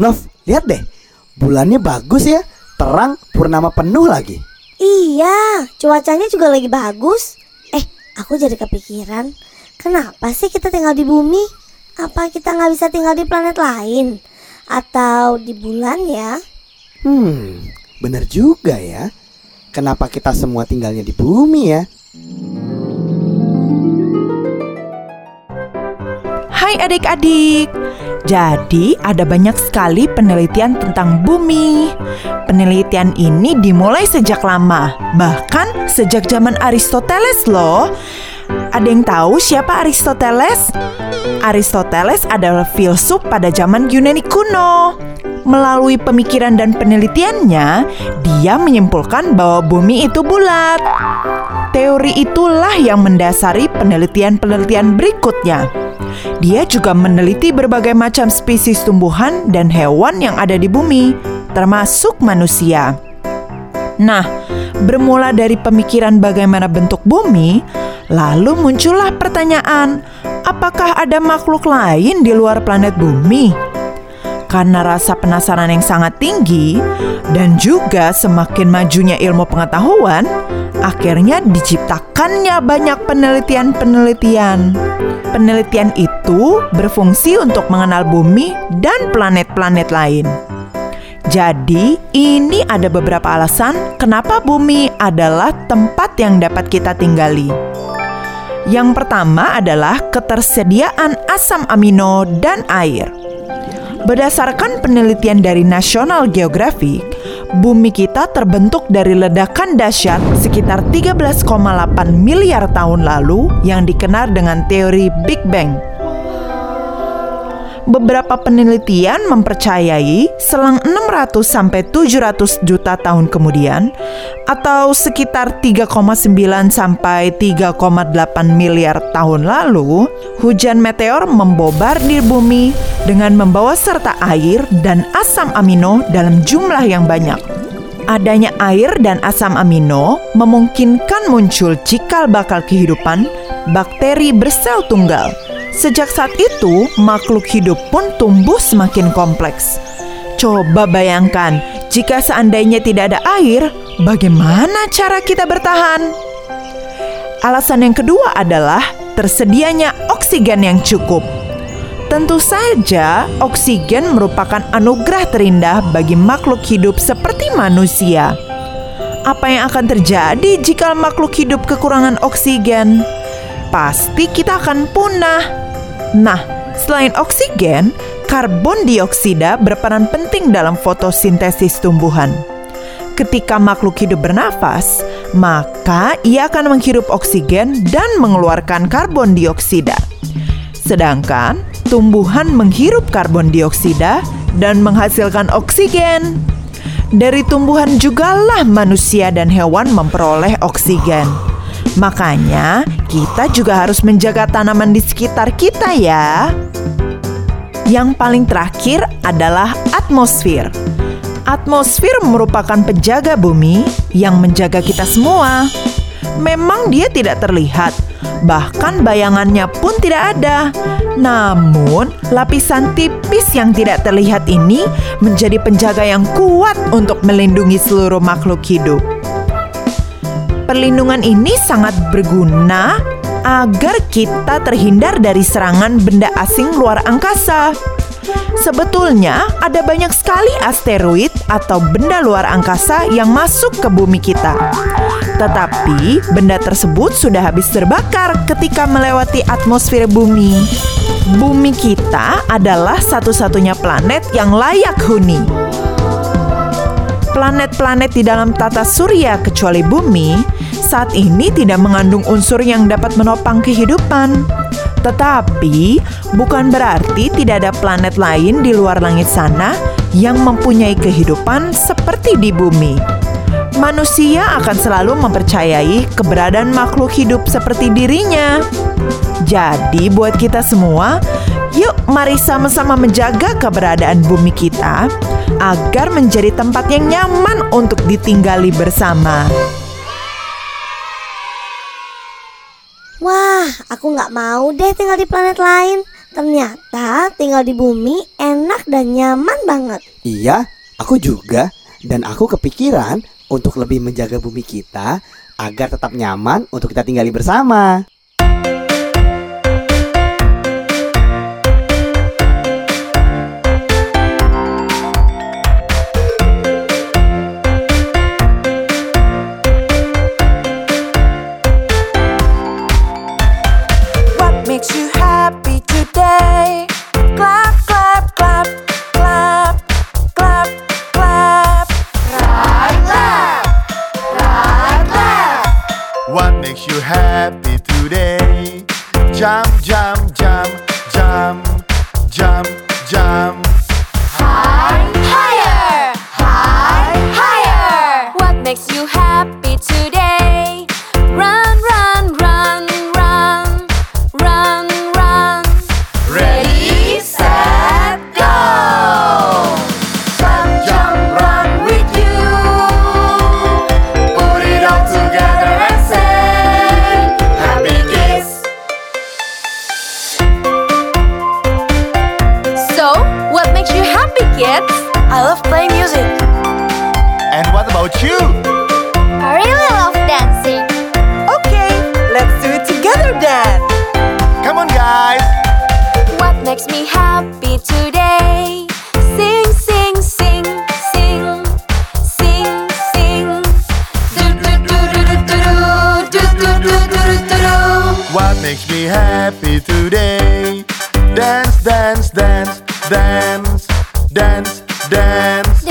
Nov, lihat deh. Bulannya bagus ya. Terang, purnama penuh lagi. Iya, cuacanya juga lagi bagus. Eh, aku jadi kepikiran. Kenapa sih kita tinggal di bumi? Apa kita nggak bisa tinggal di planet lain? Atau di bulan ya? Hmm, bener juga ya. Kenapa kita semua tinggalnya di bumi ya? Hai adik-adik. Jadi ada banyak sekali penelitian tentang bumi. Penelitian ini dimulai sejak lama, bahkan sejak zaman Aristoteles loh. Ada yang tahu siapa Aristoteles? Aristoteles adalah filsuf pada zaman Yunani kuno. Melalui pemikiran dan penelitiannya, dia menyimpulkan bahwa bumi itu bulat. Teori itulah yang mendasari penelitian-penelitian berikutnya. Dia juga meneliti berbagai macam spesies tumbuhan dan hewan yang ada di bumi, termasuk manusia. Nah, bermula dari pemikiran bagaimana bentuk bumi, lalu muncullah pertanyaan, apakah ada makhluk lain di luar planet bumi? Karena rasa penasaran yang sangat tinggi dan juga semakin majunya ilmu pengetahuan, akhirnya diciptakannya banyak penelitian-penelitian. Penelitian itu berfungsi untuk mengenal bumi dan planet-planet lain. Jadi, ini ada beberapa alasan kenapa bumi adalah tempat yang dapat kita tinggali. Yang pertama adalah ketersediaan asam amino dan air. Berdasarkan penelitian dari National Geographic, bumi kita terbentuk dari ledakan dahsyat sekitar 13,8 miliar tahun lalu yang dikenal dengan teori Big Bang. Beberapa penelitian mempercayai selang 600 sampai 700 juta tahun kemudian atau sekitar 3,9 sampai 3,8 miliar tahun lalu, hujan meteor membombardir bumi dengan membawa serta air dan asam amino dalam jumlah yang banyak. Adanya air dan asam amino memungkinkan muncul cikal bakal kehidupan bakteri bersel tunggal Sejak saat itu, makhluk hidup pun tumbuh semakin kompleks. Coba bayangkan, jika seandainya tidak ada air, bagaimana cara kita bertahan? Alasan yang kedua adalah tersedianya oksigen yang cukup. Tentu saja, oksigen merupakan anugerah terindah bagi makhluk hidup seperti manusia. Apa yang akan terjadi jika makhluk hidup kekurangan oksigen? Pasti kita akan punah. Nah, selain oksigen, karbon dioksida berperan penting dalam fotosintesis tumbuhan. Ketika makhluk hidup bernafas, maka ia akan menghirup oksigen dan mengeluarkan karbon dioksida. Sedangkan tumbuhan menghirup karbon dioksida dan menghasilkan oksigen. Dari tumbuhan jugalah manusia dan hewan memperoleh oksigen. Makanya, kita juga harus menjaga tanaman di sekitar kita ya. Yang paling terakhir adalah atmosfer. Atmosfer merupakan penjaga bumi yang menjaga kita semua. Memang dia tidak terlihat, bahkan bayangannya pun tidak ada. Namun, lapisan tipis yang tidak terlihat ini menjadi penjaga yang kuat untuk melindungi seluruh makhluk hidup. Perlindungan ini sangat berguna agar kita terhindar dari serangan benda asing luar angkasa. Sebetulnya ada banyak sekali asteroid atau benda luar angkasa yang masuk ke bumi kita. Tetapi benda tersebut sudah habis terbakar ketika melewati atmosfer bumi. Bumi kita adalah satu-satunya planet yang layak huni planet-planet di dalam tata surya kecuali bumi saat ini tidak mengandung unsur yang dapat menopang kehidupan. Tetapi bukan berarti tidak ada planet lain di luar langit sana yang mempunyai kehidupan seperti di bumi. Manusia akan selalu mempercayai keberadaan makhluk hidup seperti dirinya. Jadi, buat kita semua, yuk mari sama-sama menjaga keberadaan bumi kita agar menjadi tempat yang nyaman untuk ditinggali bersama. Wah, aku nggak mau deh tinggal di planet lain. Ternyata tinggal di bumi enak dan nyaman banget. Iya, aku juga. Dan aku kepikiran untuk lebih menjaga bumi kita agar tetap nyaman untuk kita tinggali bersama. Makes you happy today? Jump, jump, jump, jump, jump, jump. High, Higher, high, higher. What makes you happy today? about you? I really love dancing. Okay, let's do it together then. Come on, guys. What makes me happy today? Sing, sing, sing, sing, sing, sing. What makes me happy today? Dance, dance, dance, dance, dance, dance.